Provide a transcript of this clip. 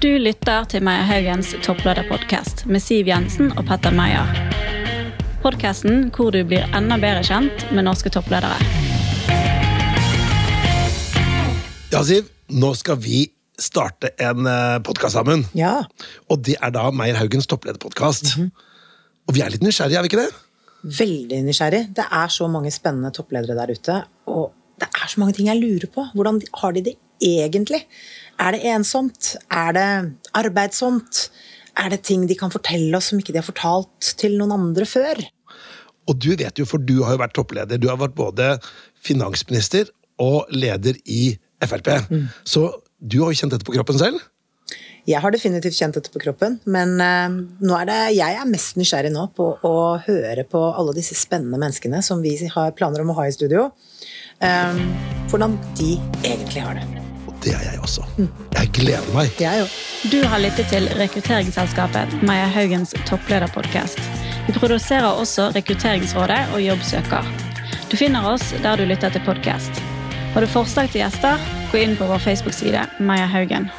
Du lytter til Meyer Haugens topplederpodkast med Siv Jensen og Petter Meyer. Podkasten hvor du blir enda bedre kjent med norske toppledere. Ja, Siv, nå skal vi starte en podkast sammen. Ja. Og det er da Meyer Haugens topplederpodkast. Og vi er litt nysgjerrige, er vi ikke det? Veldig nysgjerrig. Det er så mange spennende toppledere der ute. Og det er så mange ting jeg lurer på. Hvordan har de det egentlig? Er det ensomt? Er det arbeidsomt? Er det ting de kan fortelle oss som ikke de har fortalt til noen andre før? Og du vet jo, for du har jo vært toppleder. Du har vært både finansminister og leder i Frp. Så du har jo kjent dette på kroppen selv? Jeg har definitivt kjent dette på kroppen, men uh, nå er det, jeg er mest nysgjerrig nå på å høre på alle disse spennende menneskene som vi har planer om å ha i studio. Um, hvordan de egentlig har det. Det er jeg også. Jeg gleder meg. Jeg òg. Du har lyttet til rekrutteringsselskapet Maja Haugens topplederpodkast. Vi produserer også Rekrutteringsrådet og Jobbsøker. Du finner oss der du lytter til podkast. Har du forslag til gjester, gå inn på vår Facebook-side Maja Haugen.